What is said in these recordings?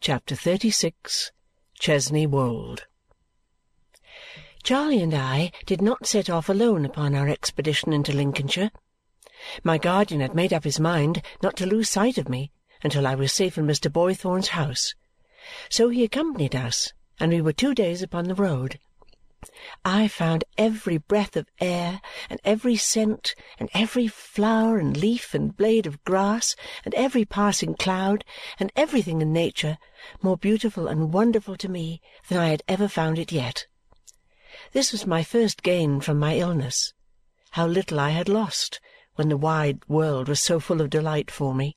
CHAPTER XXXVI Chesney Wold Charley and I did not set off alone upon our expedition into Lincolnshire. My guardian had made up his mind not to lose sight of me until I was safe in Mr. Boythorn's house, so he accompanied us, and we were two days upon the road. I found every breath of air, and every scent, and every flower and leaf and blade of grass, and every passing cloud, and everything in nature, more beautiful and wonderful to me than I had ever found it yet. This was my first gain from my illness. How little I had lost when the wide world was so full of delight for me!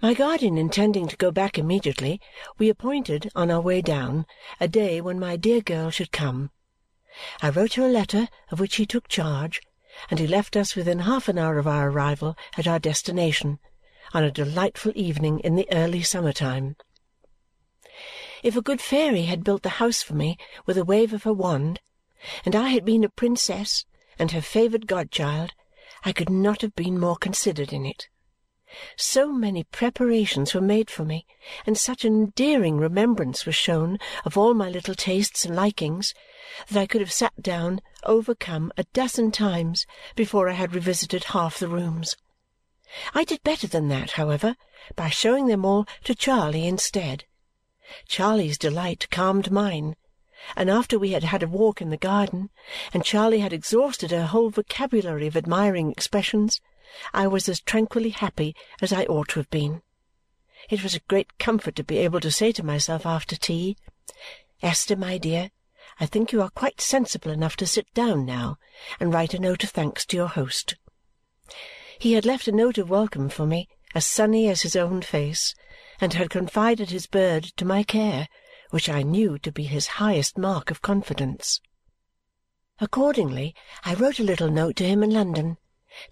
My guardian intending to go back immediately, we appointed, on our way down, a day when my dear girl should come. I wrote her a letter of which he took charge, and he left us within half an hour of our arrival at our destination, on a delightful evening in the early summer time. If a good fairy had built the house for me with a wave of her wand, and I had been a princess and her favoured godchild, I could not have been more considered in it. So many preparations were made for me, and such an endearing remembrance was shown of all my little tastes and likings, that I could have sat down, overcome, a dozen times before I had revisited half the rooms. I did better than that, however, by showing them all to Charley instead. Charley's delight calmed mine, and after we had had a walk in the garden, and Charley had exhausted her whole vocabulary of admiring expressions, I was as tranquilly happy as I ought to have been. It was a great comfort to be able to say to myself after tea, "Esther, my dear, I think you are quite sensible enough to sit down now and write a note of thanks to your host." He had left a note of welcome for me, as sunny as his own face, and had confided his bird to my care, which I knew to be his highest mark of confidence. Accordingly, I wrote a little note to him in London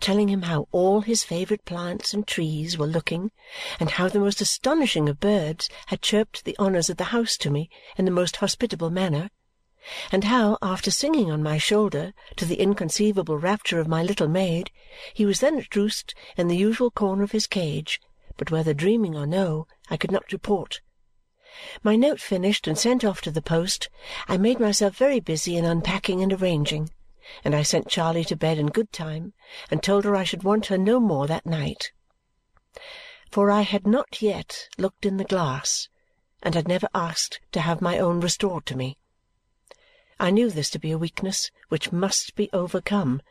telling him how all his favourite plants and trees were looking and how the most astonishing of birds had chirped the honours of the house to me in the most hospitable manner, and how, after singing on my shoulder, to the inconceivable rapture of my little maid, he was then at roost in the usual corner of his cage, but whether dreaming or no, I could not report. My note finished and sent off to the post, I made myself very busy in unpacking and arranging and I sent Charley to bed in good time and told her I should want her no more that night. For I had not yet looked in the glass and had never asked to have my own restored to me. I knew this to be a weakness which must be overcome,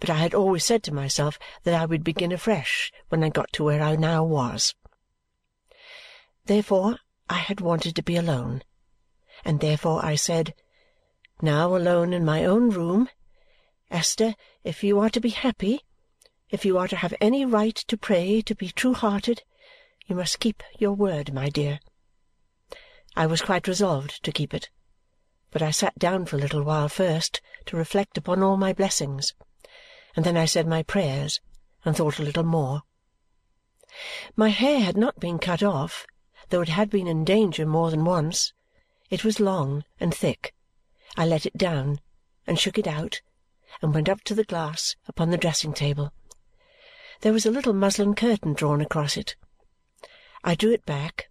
but I had always said to myself that I would begin afresh when I got to where I now was. Therefore I had wanted to be alone, and therefore I said, "Now alone in my own room Esther, if you are to be happy, if you are to have any right to pray to be true-hearted, you must keep your word, my dear." I was quite resolved to keep it, but I sat down for a little while first to reflect upon all my blessings, and then I said my prayers and thought a little more. My hair had not been cut off, though it had been in danger more than once. It was long and thick. I let it down, and shook it out, and went up to the glass upon the dressing-table. There was a little muslin curtain drawn across it. I drew it back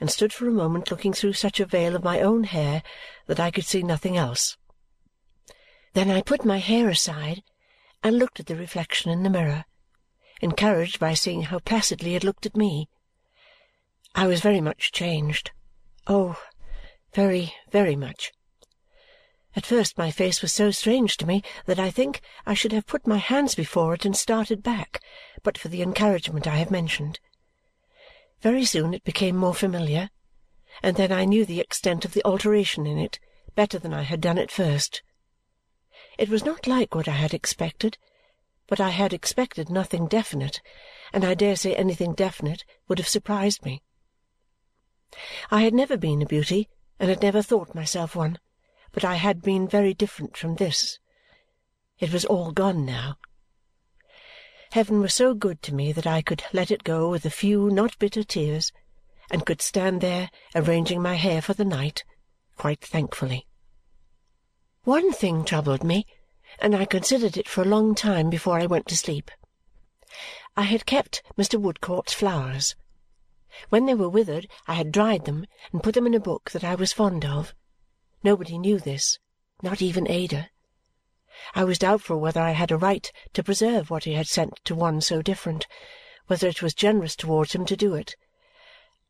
and stood for a moment looking through such a veil of my own hair that I could see nothing else. Then I put my hair aside and looked at the reflection in the mirror, encouraged by seeing how placidly it looked at me. I was very much changed. Oh, very, very much. At first my face was so strange to me that I think I should have put my hands before it and started back but for the encouragement I have mentioned. Very soon it became more familiar, and then I knew the extent of the alteration in it better than I had done at first. It was not like what I had expected, but I had expected nothing definite, and I dare say anything definite would have surprised me. I had never been a beauty and had never thought myself one but I had been very different from this. It was all gone now. Heaven was so good to me that I could let it go with a few not bitter tears and could stand there arranging my hair for the night quite thankfully. One thing troubled me, and I considered it for a long time before I went to sleep. I had kept Mr. Woodcourt's flowers. When they were withered, I had dried them and put them in a book that I was fond of. Nobody knew this, not even Ada. I was doubtful whether I had a right to preserve what he had sent to one so different, whether it was generous towards him to do it.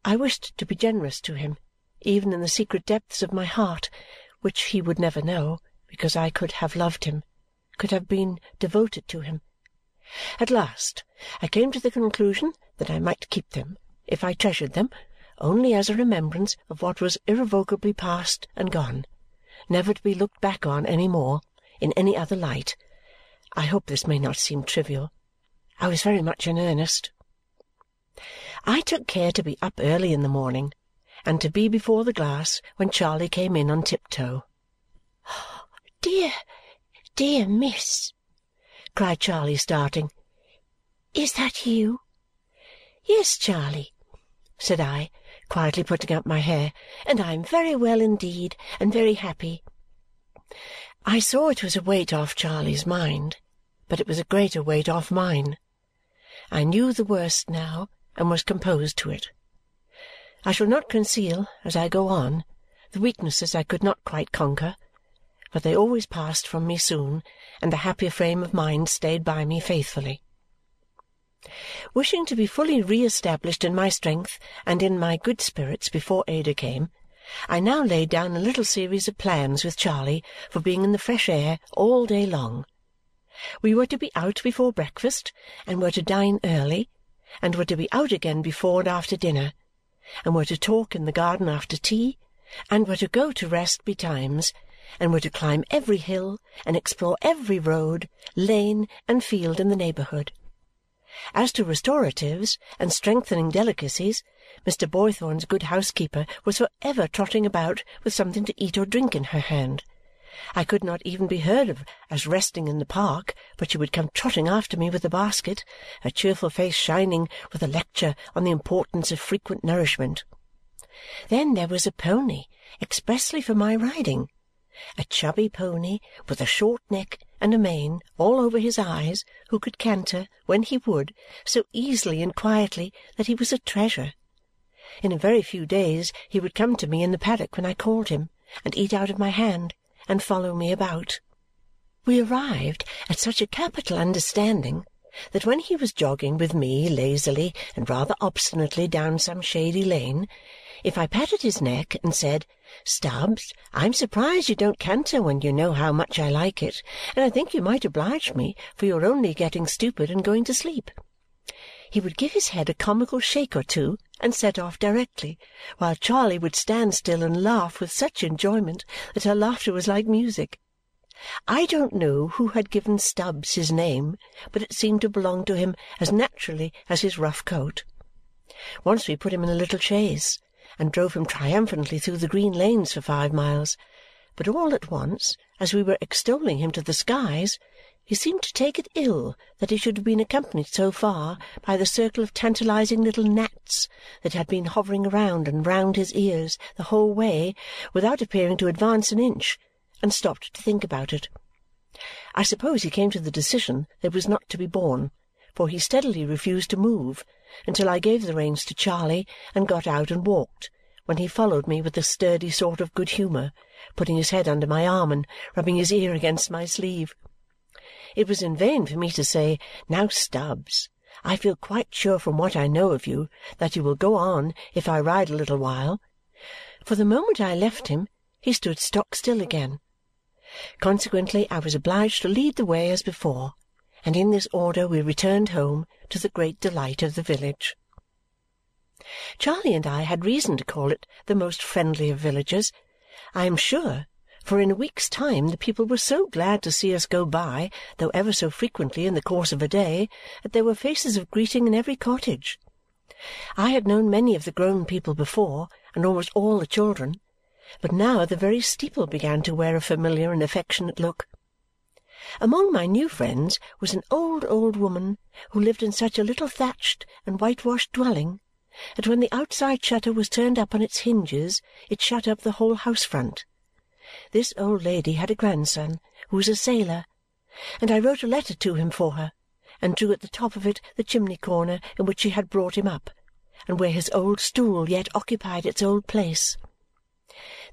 I wished to be generous to him, even in the secret depths of my heart, which he would never know, because I could have loved him, could have been devoted to him. At last I came to the conclusion that I might keep them, if I treasured them, only as a remembrance of what was irrevocably past and gone, never to be looked back on any more in any other light. I hope this may not seem trivial. I was very much in earnest. I took care to be up early in the morning and to be before the glass when Charley came in on tiptoe. "Dear, dear miss!" cried Charley, starting. "Is that you?" "Yes, Charley," said I, quietly putting up my hair, "and I am very well indeed, and very happy. I saw it was a weight off Charley's mind, but it was a greater weight off mine. I knew the worst now and was composed to it. I shall not conceal, as I go on, the weaknesses I could not quite conquer, but they always passed from me soon, and the happier frame of mind stayed by me faithfully. Wishing to be fully re established in my strength and in my good spirits before Ada came, I now laid down a little series of plans with Charley for being in the fresh air all day long. We were to be out before breakfast, and were to dine early, and were to be out again before and after dinner, and were to talk in the garden after tea, and were to go to rest betimes, and were to climb every hill and explore every road, lane, and field in the neighbourhood. As to restoratives and strengthening delicacies, Mr. Boythorn's good housekeeper was for ever trotting about with something to eat or drink in her hand. I could not even be heard of as resting in the park but she would come trotting after me with a basket, her cheerful face shining with a lecture on the importance of frequent nourishment. Then there was a pony expressly for my riding a chubby pony with a short neck and a mane all over his eyes who could canter, when he would, so easily and quietly that he was a treasure. In a very few days he would come to me in the paddock when I called him, and eat out of my hand, and follow me about. We arrived at such a capital understanding that when he was jogging with me lazily and rather obstinately down some shady lane, if I patted his neck and said, "Stubbs, I am surprised you don't canter when you know how much I like it, and I think you might oblige me, for you are only getting stupid and going to sleep," he would give his head a comical shake or two and set off directly, while Charley would stand still and laugh with such enjoyment that her laughter was like music. I don't know who had given Stubbs his name, but it seemed to belong to him as naturally as his rough coat. Once we put him in a little chaise and drove him triumphantly through the green lanes for five miles, but all at once, as we were extolling him to the skies, he seemed to take it ill that he should have been accompanied so far by the circle of tantalizing little gnats that had been hovering round and round his ears the whole way without appearing to advance an inch and stopped to think about it. I suppose he came to the decision that it was not to be borne, for he steadily refused to move until I gave the reins to Charley and got out and walked, when he followed me with a sturdy sort of good humour, putting his head under my arm and rubbing his ear against my sleeve. It was in vain for me to say, "Now, Stubbs, I feel quite sure from what I know of you that you will go on if I ride a little while," for the moment I left him he stood stock still again. Consequently I was obliged to lead the way as before and in this order we returned home to the great delight of the village. Charley and I had reason to call it the most friendly of villages, I am sure, for in a week's time the people were so glad to see us go by, though ever so frequently in the course of a day, that there were faces of greeting in every cottage. I had known many of the grown people before, and almost all the children, but now the very steeple began to wear a familiar and affectionate look. Among my new friends was an old old woman who lived in such a little thatched and whitewashed dwelling that when the outside shutter was turned up on its hinges it shut up the whole house front. This old lady had a grandson who was a sailor, and I wrote a letter to him for her and drew at the top of it the chimney corner in which she had brought him up, and where his old stool yet occupied its old place.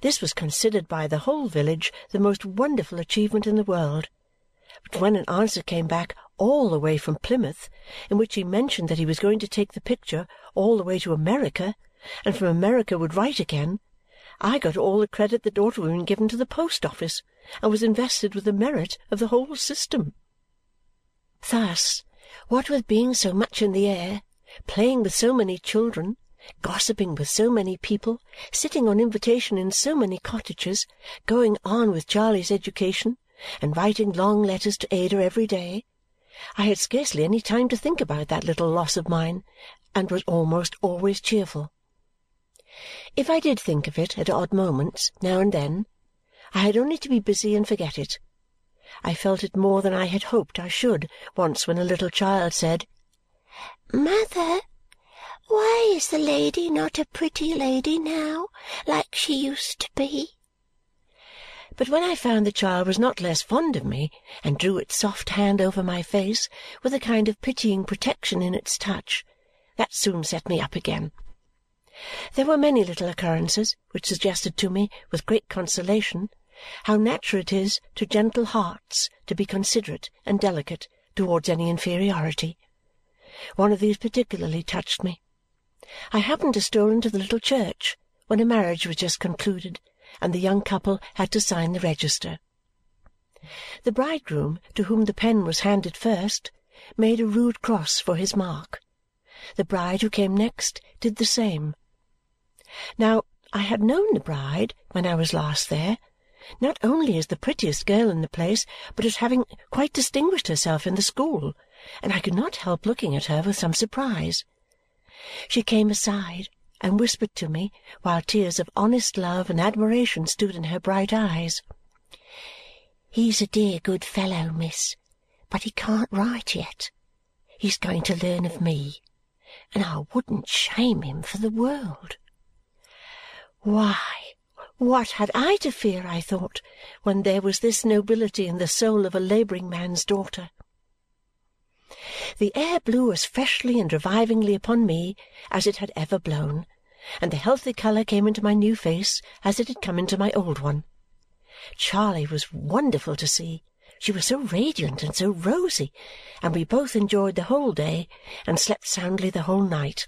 This was considered by the whole village the most wonderful achievement in the world. But when an answer came back all the way from Plymouth, in which he mentioned that he was going to take the picture all the way to America, and from America would write again, I got all the credit that ought to have been given to the post office and was invested with the merit of the whole system. Thus, what with being so much in the air, playing with so many children, gossiping with so many people, sitting on invitation in so many cottages, going on with Charley's education, and writing long letters to Ada every day, I had scarcely any time to think about that little loss of mine and was almost always cheerful. If I did think of it at odd moments, now and then, I had only to be busy and forget it. I felt it more than I had hoped I should once when a little child said, "Mother, why is the lady not a pretty lady now, like she used to be?" But when I found the child was not less fond of me and drew its soft hand over my face with a kind of pitying protection in its touch, that soon set me up again. There were many little occurrences which suggested to me, with great consolation, how natural it is to gentle hearts to be considerate and delicate towards any inferiority. One of these particularly touched me. I happened to stroll into the little church when a marriage was just concluded and the young couple had to sign the register. The bridegroom, to whom the pen was handed first, made a rude cross for his mark. The bride, who came next, did the same now, I had known the bride when I was last there, not only as the prettiest girl in the place, but as having quite distinguished herself in the school, and I could not help looking at her with some surprise. She came aside and whispered to me while tears of honest love and admiration stood in her bright eyes, "He's a dear good fellow, miss, but he can't write yet. He's going to learn of me, and I wouldn't shame him for the world. Why, what had I to fear, I thought, when there was this nobility in the soul of a labouring man's daughter! The air blew as freshly and revivingly upon me as it had ever blown, and the healthy colour came into my new face as it had come into my old one. Charley was wonderful to see, she was so radiant and so rosy, and we both enjoyed the whole day and slept soundly the whole night.